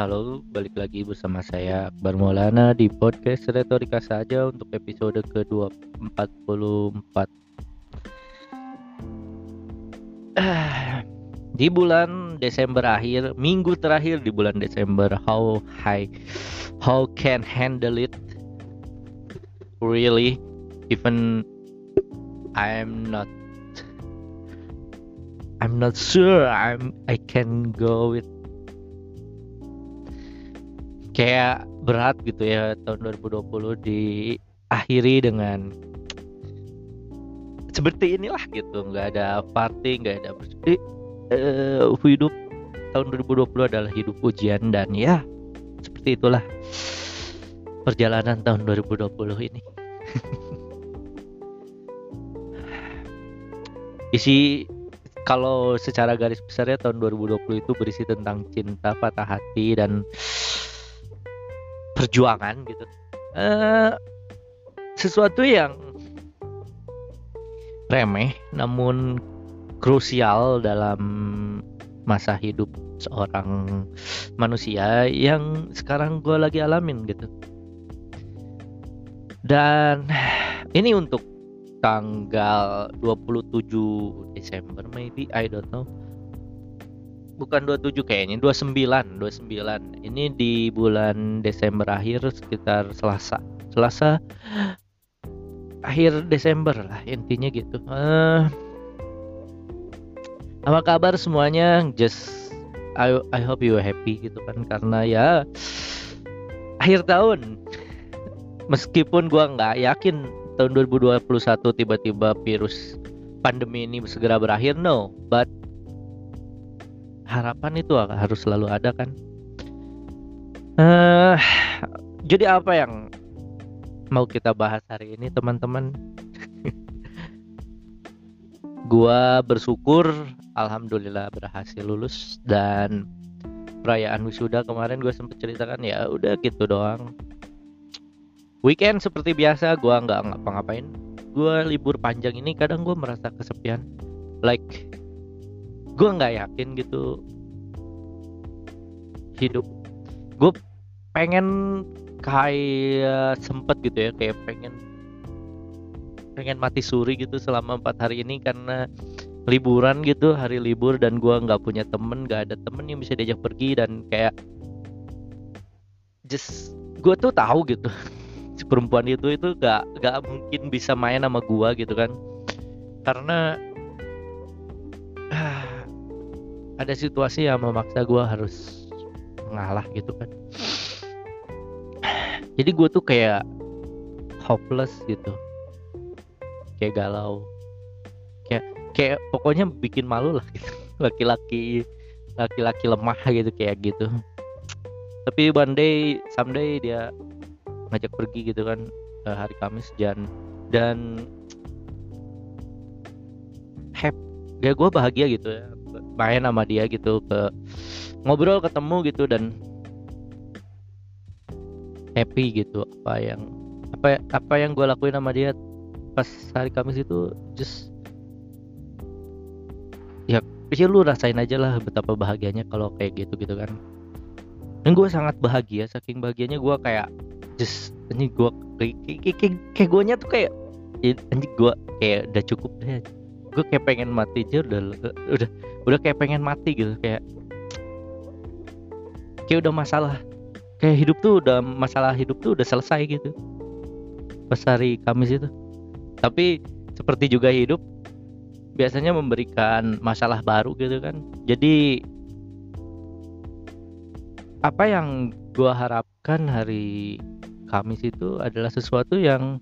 Halo, balik lagi bersama saya Akbar Maulana di podcast Retorika saja untuk episode ke-244. Ah, di bulan Desember akhir, minggu terakhir di bulan Desember, how high, how can handle it? Really, even I'm not I'm not sure I'm I can go with kayak berat gitu ya tahun 2020 diakhiri dengan seperti inilah gitu. Nggak ada party nggak ada bersedih uh, hidup tahun 2020 adalah hidup ujian dan ya seperti itulah perjalanan tahun 2020 ini. Isi kalau secara garis besarnya tahun 2020 itu berisi tentang cinta patah hati dan perjuangan gitu. Uh, sesuatu yang remeh namun krusial dalam masa hidup seorang manusia yang sekarang gue lagi alamin gitu. Dan ini untuk tanggal 27 Desember maybe I don't know bukan 27 kayaknya 29 29 ini di bulan Desember akhir sekitar Selasa. Selasa akhir Desember lah intinya gitu. Uh, apa kabar semuanya? Just I, I hope you happy gitu kan karena ya akhir tahun. Meskipun gua nggak yakin tahun 2021 tiba-tiba virus pandemi ini segera berakhir no. But harapan itu harus selalu ada kan? Uh, jadi apa yang mau kita bahas hari ini teman-teman? Gua bersyukur alhamdulillah berhasil lulus dan perayaan wisuda kemarin gue sempet ceritakan ya udah gitu doang. Weekend seperti biasa gua nggak ngapa-ngapain. Gue libur panjang ini kadang gue merasa kesepian. Like gue nggak yakin gitu. Hidup. Gue pengen kayak sempet gitu ya kayak pengen pengen mati suri gitu selama empat hari ini karena liburan gitu hari libur dan gue nggak punya temen nggak ada temen yang bisa diajak pergi dan kayak just gue tuh tahu gitu. Si perempuan itu itu gak gak mungkin bisa main sama gue gitu kan. Karena ada situasi yang memaksa gue harus ngalah gitu kan. Jadi gue tuh kayak hopeless gitu. Kayak galau. Kayak kayak pokoknya bikin malu lah gitu. Laki-laki laki-laki lemah gitu kayak gitu. Tapi one day someday dia ngajak pergi gitu kan hari Kamis dan dan happy ya gue bahagia gitu ya main sama dia gitu ke ngobrol ketemu gitu dan happy gitu. Apa yang apa apa yang gue lakuin sama dia pas hari Kamis itu just ya sih lu rasain aja lah betapa bahagianya kalau kayak gitu gitu kan. Dan gue sangat bahagia saking bahagianya gue kayak just ini gue kayak kayak, kayak, kayak gue nya tuh kayak anjing gue kayak udah cukup deh gue kayak pengen mati aja udah udah udah kayak pengen mati gitu kayak kayak udah masalah kayak hidup tuh udah masalah hidup tuh udah selesai gitu. Pas hari Kamis itu. Tapi seperti juga hidup biasanya memberikan masalah baru gitu kan. Jadi apa yang gue harapkan hari Kamis itu adalah sesuatu yang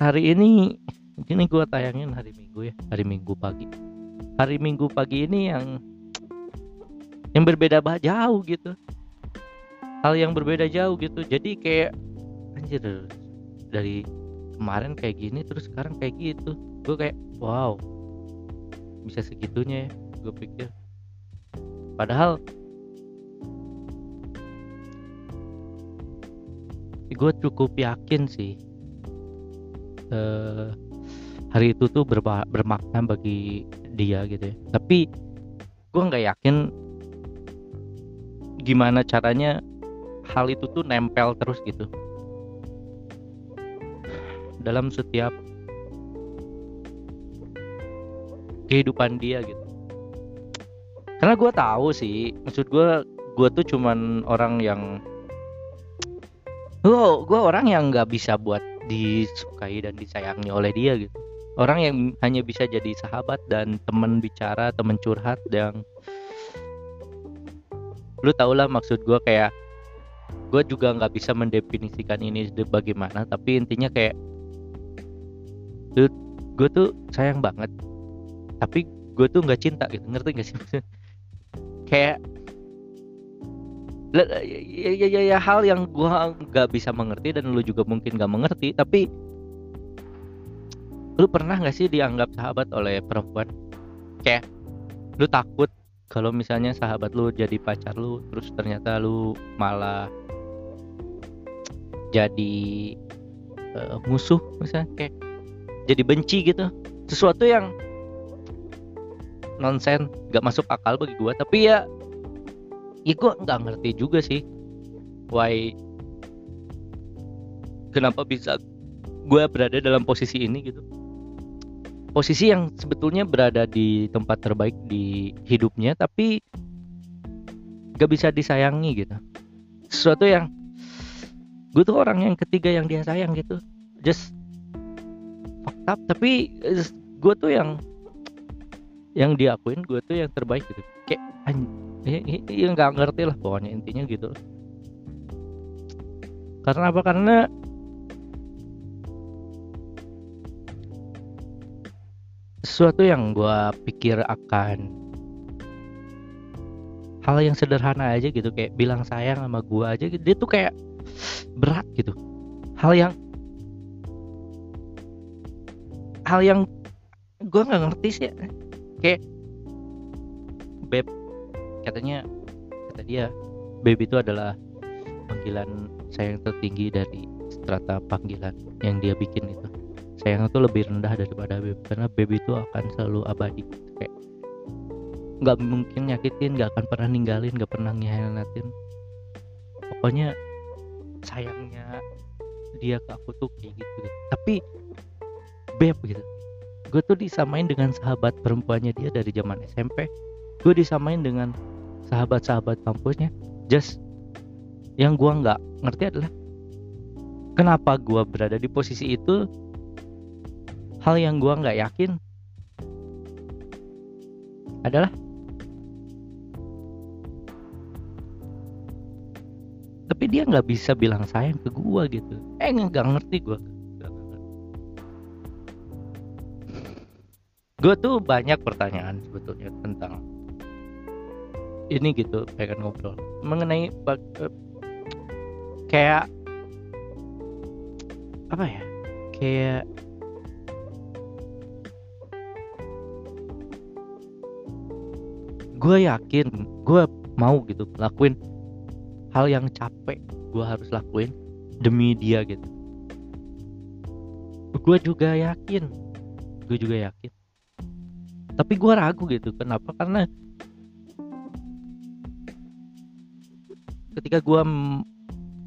hari ini ini gue tayangin hari Minggu ya hari Minggu pagi. Hari Minggu pagi ini yang yang berbeda bah jauh gitu. Hal yang berbeda jauh gitu. Jadi kayak anjir dari kemarin kayak gini terus sekarang kayak gitu. Gue kayak wow. Bisa segitunya ya gue pikir. Padahal gue cukup yakin sih uh, hari itu tuh bermakna bagi dia gitu ya. Tapi gue nggak yakin gimana caranya hal itu tuh nempel terus gitu. Dalam setiap kehidupan dia gitu. Karena gue tahu sih maksud gue gue tuh cuman orang yang gue gue orang yang nggak bisa buat disukai dan disayangi oleh dia gitu orang yang hanya bisa jadi sahabat dan teman bicara teman curhat yang lu tau lah maksud gue kayak gue juga nggak bisa mendefinisikan ini bagaimana tapi intinya kayak gue tuh sayang banget tapi gue tuh nggak cinta gitu ngerti gak sih? Kayak ya, ya, ya, ya hal yang gua nggak bisa mengerti dan lu juga mungkin nggak mengerti tapi lu pernah nggak sih dianggap sahabat oleh perempuan? Kayak lu takut kalau misalnya sahabat lu jadi pacar lu terus ternyata lu malah jadi uh, musuh misalnya kayak jadi benci gitu. Sesuatu yang nonsen gak masuk akal bagi gua. Tapi ya ya gue nggak ngerti juga sih why kenapa bisa gue berada dalam posisi ini gitu posisi yang sebetulnya berada di tempat terbaik di hidupnya tapi gak bisa disayangi gitu. Sesuatu yang gue tuh orang yang ketiga yang dia sayang gitu. Just fucked up. Tapi gue tuh yang yang diakuin gue tuh yang terbaik gitu. Kayak ya nggak ngerti lah pokoknya intinya gitu. Karena apa? Karena sesuatu yang gue pikir akan hal yang sederhana aja gitu kayak bilang sayang sama gue aja gitu dia tuh kayak berat gitu hal yang hal yang gue nggak ngerti sih ya. kayak beb katanya kata dia baby itu adalah panggilan sayang tertinggi dari strata panggilan yang dia bikin itu sayang itu lebih rendah daripada baby karena baby itu akan selalu abadi. Kayak nggak mungkin nyakitin nggak akan pernah ninggalin nggak pernah ngianatin pokoknya sayangnya dia ke aku tuh kayak gitu, gitu. tapi beb gitu. Gue tuh disamain dengan sahabat perempuannya dia dari zaman SMP gue disamain dengan sahabat-sahabat kampusnya. Just yang gue nggak ngerti adalah kenapa gue berada di posisi itu hal yang gue nggak yakin adalah tapi dia nggak bisa bilang sayang ke gue gitu. Eh nggak ngerti gue gue tuh banyak pertanyaan sebetulnya tentang ini gitu pengen ngobrol. Mengenai uh, kayak apa ya? Kayak gue yakin gue mau gitu lakuin hal yang capek gue harus lakuin demi dia gitu. Gue juga yakin gue juga yakin. Tapi gue ragu gitu kenapa? Karena ketika gue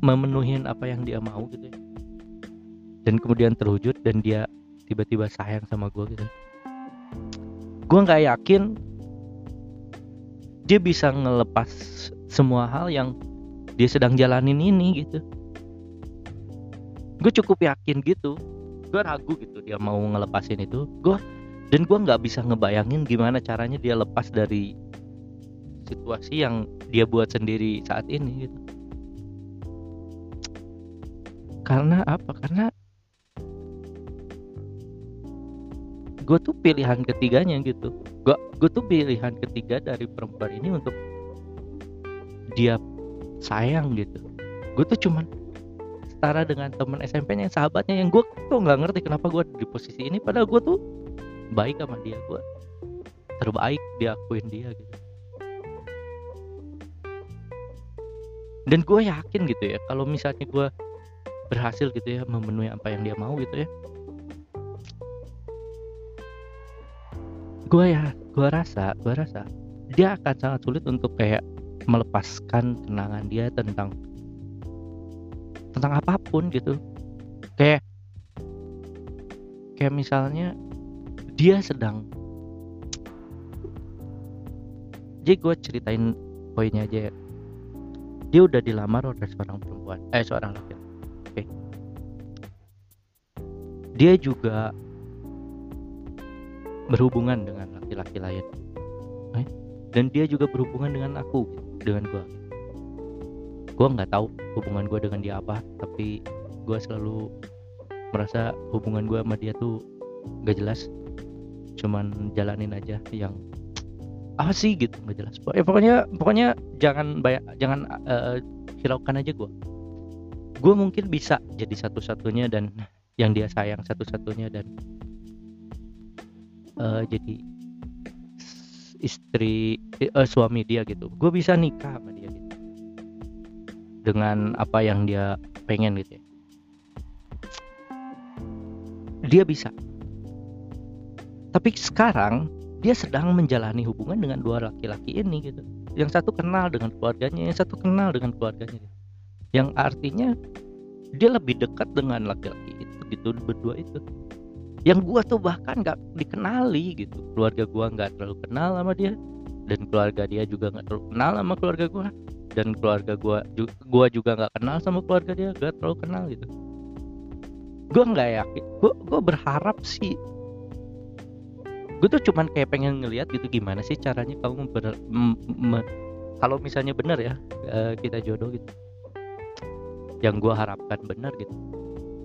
memenuhi apa yang dia mau gitu ya dan kemudian terwujud dan dia tiba-tiba sayang sama gue gitu gue nggak yakin dia bisa ngelepas semua hal yang dia sedang jalanin ini gitu. Gue cukup yakin gitu. Gue ragu gitu dia mau ngelepasin itu. Gue dan gue nggak bisa ngebayangin gimana caranya dia lepas dari situasi yang dia buat sendiri saat ini gitu. Karena apa? Karena gue tuh pilihan ketiganya gitu gue gue tuh pilihan ketiga dari perempuan ini untuk dia sayang gitu. Gue tuh cuman setara dengan temen SMP yang sahabatnya yang gue tuh nggak ngerti kenapa gue di posisi ini padahal gue tuh baik sama dia gue terbaik diakuin dia gitu. Dan gue yakin gitu ya kalau misalnya gue berhasil gitu ya memenuhi apa yang dia mau gitu ya gue ya gue rasa gue rasa dia akan sangat sulit untuk kayak melepaskan kenangan dia tentang tentang apa pun gitu. Kayak kayak misalnya dia sedang jadi gue ceritain poinnya aja ya. Dia udah dilamar oleh seorang perempuan eh seorang laki oke. Okay. dia juga berhubungan dengan laki-laki lain. Eh? dan dia juga berhubungan dengan aku dengan gue gue nggak tahu hubungan gue dengan dia apa tapi gue selalu merasa hubungan gue sama dia tuh gak jelas. Cuman jalanin aja yang apa sih gitu nggak jelas. Ya, pokoknya pokoknya jangan banyak jangan uh, hiraukan aja gue gue mungkin bisa jadi satu-satunya dan yang dia sayang satu-satunya dan uh, jadi istri uh, suami dia gitu. Gue bisa nikah sama dia gitu. Dengan apa yang dia pengen gitu ya. Dia bisa. Tapi sekarang dia sedang menjalani hubungan dengan dua laki-laki ini gitu. Yang satu kenal dengan keluarganya yang satu kenal dengan keluarganya gitu. yang artinya dia lebih dekat dengan laki-laki itu gitu berdua itu yang gua tuh bahkan nggak dikenali gitu. Keluarga gua nggak terlalu kenal sama dia. Dan keluarga dia juga nggak terlalu kenal sama keluarga gua. Dan keluarga gua gua juga nggak kenal sama keluarga dia gak terlalu kenal gitu. Gue nggak yakin. Gue gue berharap sih. Gue tuh cuman kayak pengen ngeliat gitu gimana sih caranya kamu ber, kalau misalnya benar ya uh, kita jodoh gitu. Yang gue harapkan benar gitu.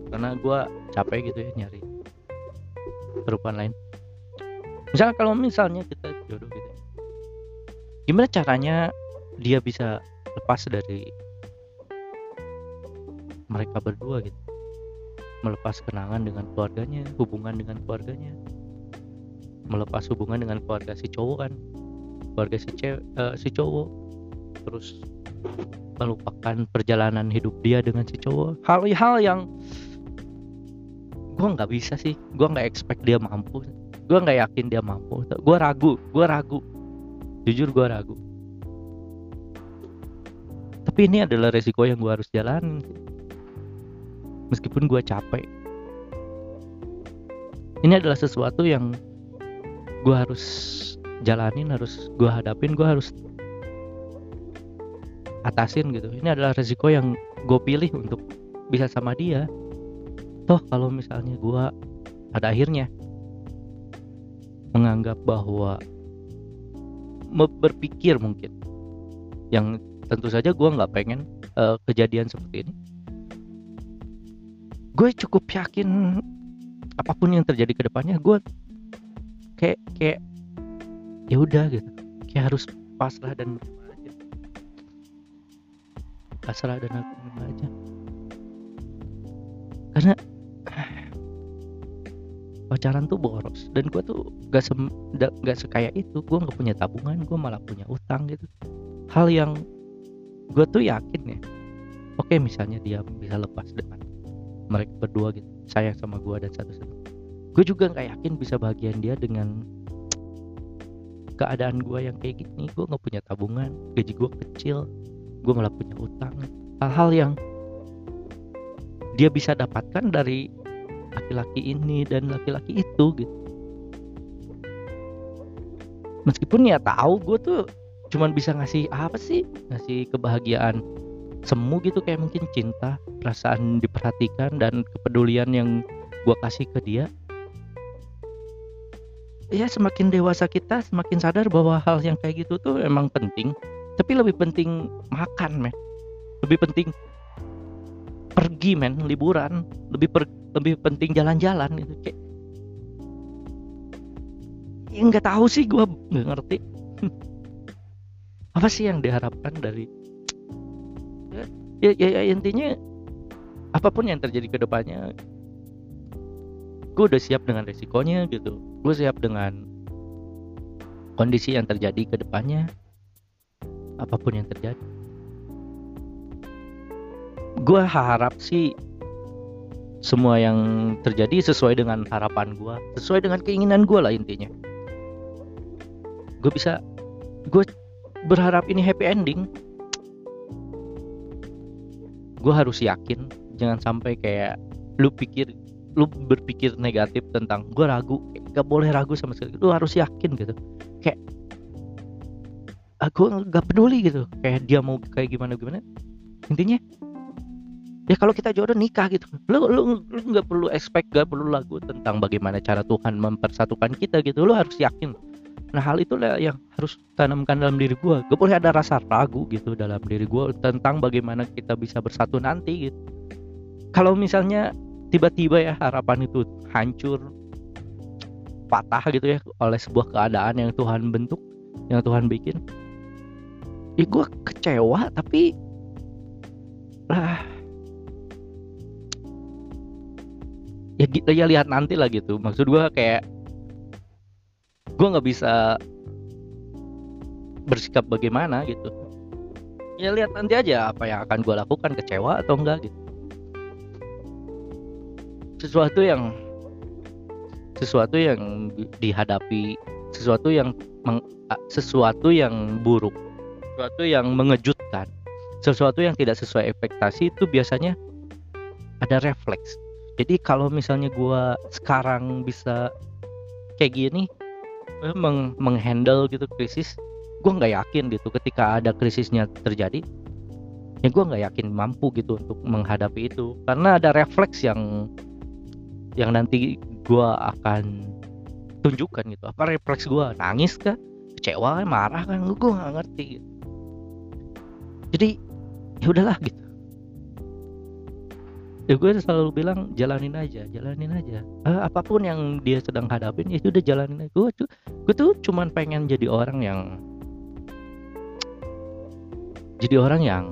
Karena gue capek gitu ya nyari perempuan lain. Misalnya kalau misalnya kita jodoh gitu gimana caranya dia bisa lepas dari mereka berdua gitu? Melepas kenangan dengan keluarganya hubungan dengan keluarganya. Melepas hubungan dengan keluarga si cowok kan. Keluarga si cewek uh, si cowok. Terus melupakan perjalanan hidup dia dengan si cowok. Hal-hal yang gue nggak bisa sih. Gue nggak expect dia mampu. Gue nggak yakin dia mampu. Gue ragu. Gue ragu. Jujur gue ragu. Tapi ini adalah resiko yang gue harus jalanin meskipun gue capek. Ini adalah sesuatu yang gue harus jalanin harus gue hadapin gue harus atasin gitu. Ini adalah resiko yang gue pilih untuk bisa sama dia toh kalau misalnya gue pada akhirnya menganggap bahwa berpikir mungkin yang tentu saja gue nggak pengen uh, kejadian seperti ini gue cukup yakin apa pun yang terjadi ke depannya gue kayak kayak ya udah gitu. Kayak harus pasrah dan aja. Pasrah dan aku aja. Karena pacaran tuh boros. Dan gue tuh gak sem gak sekaya itu. Gue nggak punya tabungan gue malah punya utang gitu. Hal yang gue tuh yakin ya oke misalnya dia bisa lepas dengan mereka berdua gitu sayang sama gue dan satu-satu gue juga nggak yakin bisa bagian dia dengan keadaan gue yang kayak gini. Gue nggak punya tabungan gaji gue kecil gue malah punya utang. Hal-hal yang dia bisa dapatkan dari laki-laki ini dan laki-laki itu gitu. Meskipun ya tahu gue tuh cuman bisa ngasih apa sih? Ngasih kebahagiaan semu gitu kayak mungkin cinta perasaan diperhatikan dan kepedulian yang gue kasih ke dia. Ya semakin dewasa kita semakin sadar bahwa hal yang kayak gitu tuh emang penting. Tapi lebih penting makan men. Lebih penting pergi men liburan. Lebih per, lebih penting jalan-jalan gitu kayak ya nggak tahu sih gue nggak ngerti. Apa sih yang diharapkan dari ya, ya, ya intinya apa pun yang terjadi ke depannya gue udah siap dengan resikonya gitu. Gue siap dengan kondisi yang terjadi ke depannya apa pun yang terjadi gue harap sih semua yang terjadi sesuai dengan harapan gue sesuai dengan keinginan gue lah intinya. Gue bisa gue berharap ini happy ending. Gue harus yakin jangan sampai kayak lu pikir lu berpikir negatif tentang gue ragu gak boleh ragu sama sekali. Lu harus yakin gitu. Kayak aku gak peduli gitu. Kayak dia mau kayak gimana gimana intinya ya kalau kita jodoh nikah gitu. Lu lu lu nggak perlu expect gak perlu lagu tentang bagaimana cara Tuhan mempersatukan kita gitu. Lu harus yakin. Nah hal itulah yang harus tanamkan dalam diri gue gak boleh ada rasa ragu gitu dalam diri gue tentang bagaimana kita bisa bersatu nanti gitu. Kalau misalnya tiba-tiba ya harapan itu hancur patah gitu ya oleh sebuah keadaan yang Tuhan bentuk yang Tuhan bikin ya gue kecewa tapi lah ya, ya lihat nanti lah gitu. Maksud gue kayak gue nggak bisa bersikap bagaimana gitu. Ya lihat nanti aja apa yang akan gue lakukan kecewa atau enggak gitu. Sesuatu yang sesuatu yang dihadapi sesuatu yang meng, sesuatu yang buruk sesuatu yang mengejutkan sesuatu yang tidak sesuai ekspektasi itu biasanya ada refleks jadi kalau misalnya gue sekarang bisa kayak gini Eh, meng menghandle gitu krisis gue nggak yakin gitu ketika ada krisisnya terjadi ya gue nggak yakin mampu gitu untuk menghadapi itu. Karena ada refleks yang yang nanti gue akan tunjukkan gitu. Apa refleks gue nangis kah? Kecewa marah kan gue nggak ngerti gitu. jadi ya udahlah gitu ya gue selalu bilang jalanin aja jalanin aja. Uh, apa pun yang dia sedang hadapin ya itu udah jalanin aja. Gue tuh gue tuh cuman pengen jadi orang yang jadi orang yang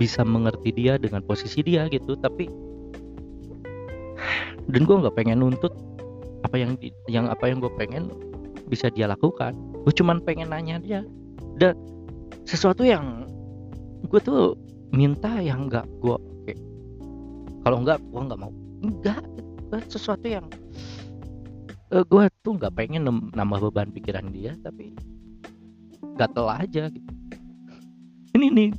bisa mengerti dia dengan posisi dia gitu. Tapi dan gue nggak pengen nuntut apa yang yang apa yang gue pengen bisa dia lakukan. Gue cuman pengen nanya dia. Dan sesuatu yang gue tuh minta yang nggak gue kalau enggak gue nggak mau. Enggak sesuatu yang uh, eh, gue tuh nggak pengen nambah beban pikiran dia tapi gatel aja gitu. Ini nih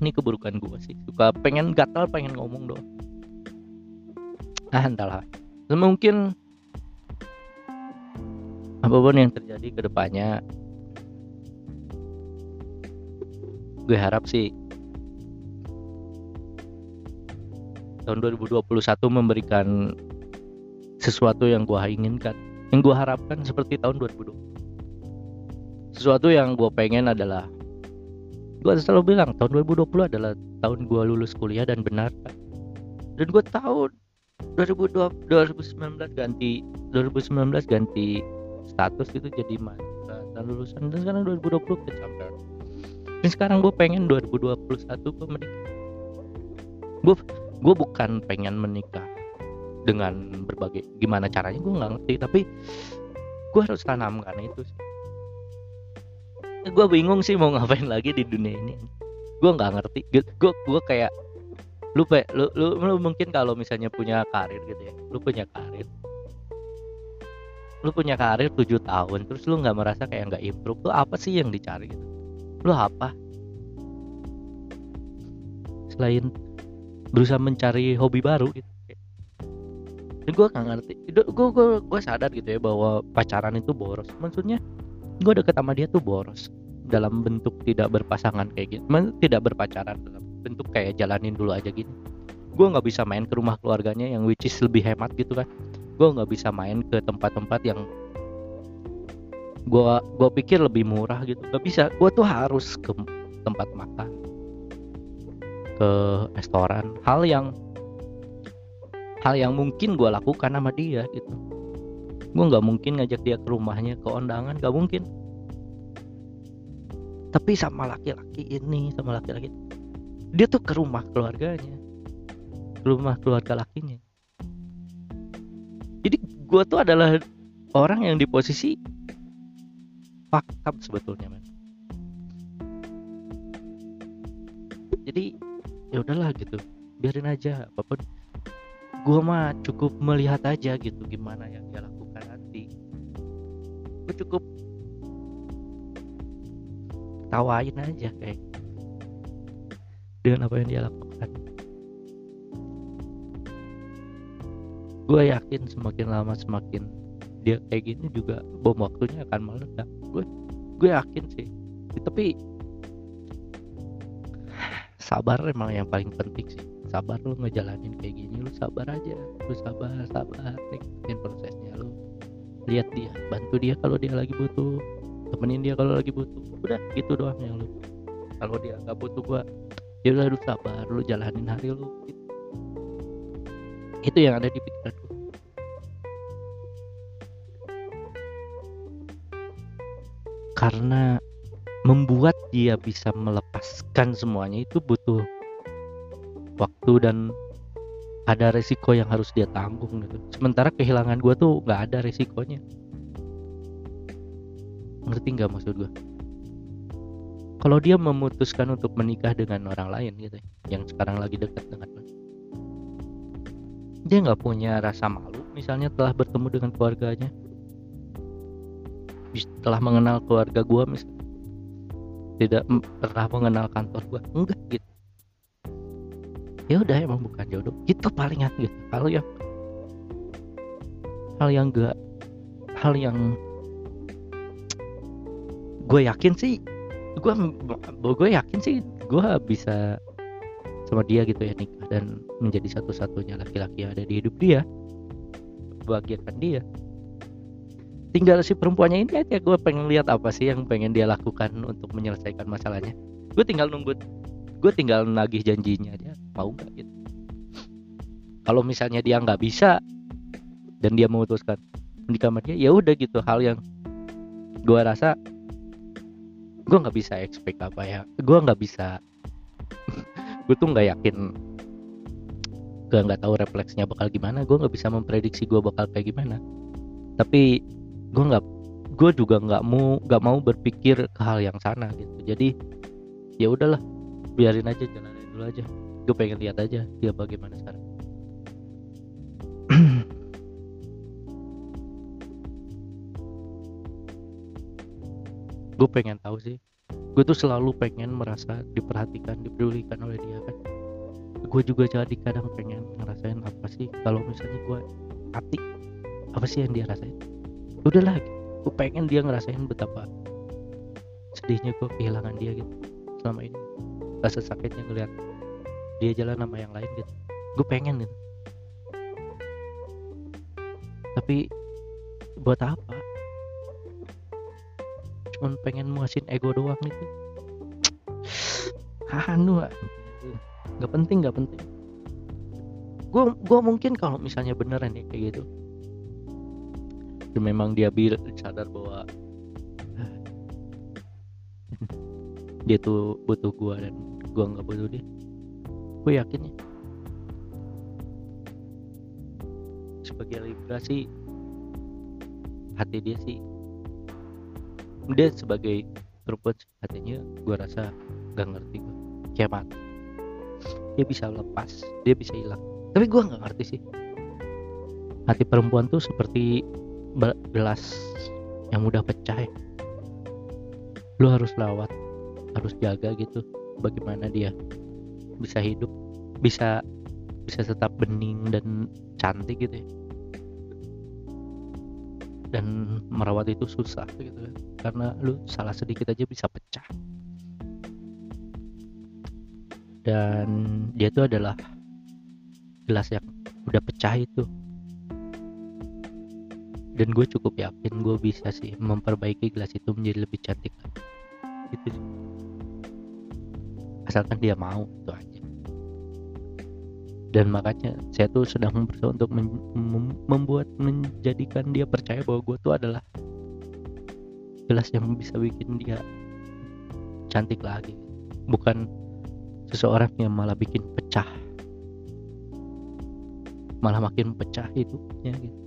ini keburukan gue sih. Suka pengen gatel pengen ngomong doang. Ah entahlah mungkin apa pun yang terjadi ke depannya gue harap sih tahun 2021 memberikan sesuatu yang gue inginkan yang gue harapkan seperti tahun 2020 sesuatu yang gue pengen adalah gue selalu bilang tahun 2020 adalah tahun gue lulus kuliah dan benar dan gue tahu 2020 2019 ganti 2019 ganti status itu jadi dan lulusan. Dan sekarang 2020 kecapean dan sekarang gue pengen 2021 gue menikah gue bukan pengen menikah dengan berbagai gimana caranya gue nggak ngerti. Tapi gue harus tanamkan itu sih. Gue bingung sih mau ngapain lagi di dunia ini. Gue nggak ngerti. Gue gue kayak lu, lu lu lu mungkin kalau misalnya punya karir gitu ya lu punya karir. Lu punya karir 7 tahun terus lu nggak merasa kayak nggak improve tuh apa sih yang dicari gitu? Lu apa? Selain berusaha mencari hobi baru gitu. Dan gue gak ngerti. Gue gue gue sadar gitu ya bahwa pacaran itu boros. Maksudnya gue deket sama dia tuh boros. Dalam bentuk tidak berpasangan kayak gitu. Tidak berpacaran dalam bentuk kayak jalanin dulu aja gini gue nggak bisa main ke rumah keluarganya yang which is lebih hemat gitu kan. Gue nggak bisa main ke tempat-tempat yang gue gue pikir lebih murah gitu. Gak bisa. Gue tuh harus ke tempat makan ke restoran. Hal yang hal yang mungkin gue lakukan sama dia gitu. Gue nggak mungkin ngajak dia ke rumahnya ke undangan gak mungkin. Tapi sama laki-laki ini sama laki-laki dia tuh ke rumah keluarganya. Ke rumah keluarga lakinya. Jadi gue tuh adalah orang yang di posisi fakta sebetulnya man. jadi ya udahlah gitu biarin aja apa pun gue mah cukup melihat aja gitu gimana yang dia lakukan nanti. Gue cukup ketawain aja kayak dengan apa yang dia lakukan. Gue yakin semakin lama semakin dia kayak gini juga bom waktunya akan meledak. Gue gue yakin sih. Tapi sabar emang yang paling penting sih. Sabar lu ngejalanin kayak gini lu sabar aja. Lu sabar sabar. Nikmatin prosesnya lu. Lihat dia bantu dia kalau dia lagi butuh. Temenin dia kalau lagi butuh. Udah gitu doang yang lu. Kalau dia nggak butuh gua ya udah lu sabar lu jalanin hari lu. Gitu. itu yang ada di pikiran gua. Karena membuat dia bisa melepaskan semuanya itu butuh waktu dan ada resiko yang harus dia tanggung gitu. Sementara kehilangan gue tuh nggak ada resikonya. Ngerti nggak maksud gue? Kalau dia memutuskan untuk menikah dengan orang lain gitu, yang sekarang lagi dekat dengan lo, dia nggak punya rasa malu, misalnya telah bertemu dengan keluarganya, telah mengenal keluarga gue misalnya, tidak pernah mengenal kantor gue, enggak gitu. Ya udah emang bukan jodoh. Itu palingan gitu. Hal yang hal yang gak hal yang gue yakin sih gue gue yakin sih gue bisa sama dia gitu ya nikah dan menjadi satu-satunya laki-laki yang ada di hidup dia. Bahagiakan dia tinggal si perempuannya ini aja gue pengen lihat apa sih yang pengen dia lakukan untuk menyelesaikan masalahnya. Gue tinggal nunggu gue tinggal nagih janjinya aja mau nggak gitu. Kalau misalnya dia nggak bisa dan dia memutuskan sama dia ya udah gitu hal yang gue rasa gue nggak bisa expect apa ya. Gue nggak bisa gue tuh nggak yakin gue nggak tahu refleksnya bakal gimana. Gue nggak bisa memprediksi gue bakal kayak gimana. Tapi gue nggak gue juga nggak mau nggak mau berpikir ke hal yang sana gitu. Jadi ya udahlah biarin aja jalanin dulu aja. Gue pengen lihat aja dia bagaimana sekarang. Gue pengen tahu sih. Gue tuh selalu pengen merasa diperhatikan dipedulikan oleh dia kan. Gue juga jadi kadang pengen ngerasain apa sih kalau misalnya gue hati apa sih yang dia rasain udah lagi gue pengen dia ngerasain betapa sedihnya gue kehilangan dia gitu selama ini. Rasa sakitnya ngeliat dia jalan sama yang lain gitu. Gue pengen gitu. Tapi buat apa? Cuman pengen muasin ego doang gitu. Anu nggak penting nggak penting. Gue gue mungkin kalau misalnya beneran ya kayak gitu memang dia bil sadar bahwa dia tuh butuh gue dan gue nggak butuh dia. Gue yakin ya. Sebagai Libra sih hati dia sih dia sebagai perempuan hatinya gue rasa gak ngerti gue kayak mati dia bisa lepas dia bisa hilang. Tapi gue nggak ngerti sih. Hati perempuan tuh seperti gelas yang mudah pecah ya. Lu harus lawat harus jaga gitu bagaimana dia bisa hidup bisa bisa tetap bening dan cantik gitu ya. Dan merawat itu susah gitu kan karena lu salah sedikit aja bisa pecah. Dan dia itu adalah gelas yang udah pecah itu dan gue cukup yakin gue bisa sih memperbaiki gelas itu menjadi lebih cantik gitu sih. Asalkan dia mau itu aja. Dan makanya saya tuh sedang berusaha untuk mem membuat menjadikan dia percaya bahwa gue tuh adalah gelas yang bisa bikin dia cantik lagi. Bukan seseorang yang malah bikin pecah. Malah makin pecah hidupnya gitu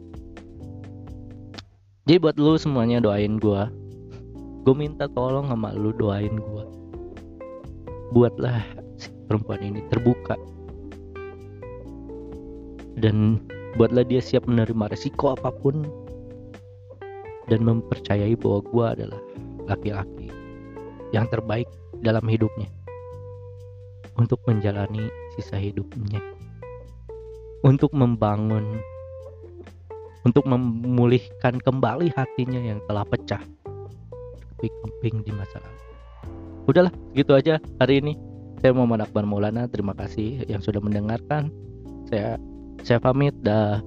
jadi buat lu semuanya doain gue gue minta tolong sama lu doain gue buatlah si perempuan ini terbuka. Dan buatlah dia siap menerima resiko apa pun. Dan mempercayai bahwa gue adalah laki-laki yang terbaik dalam hidupnya. Untuk menjalani sisa hidupnya. Untuk membangun untuk memulihkan kembali hatinya yang telah pecah. Keping di masa lalu. Udahlah gitu aja hari ini. Saya Muhammad Akbar Maulana terima kasih yang sudah mendengarkan. Saya saya pamit dah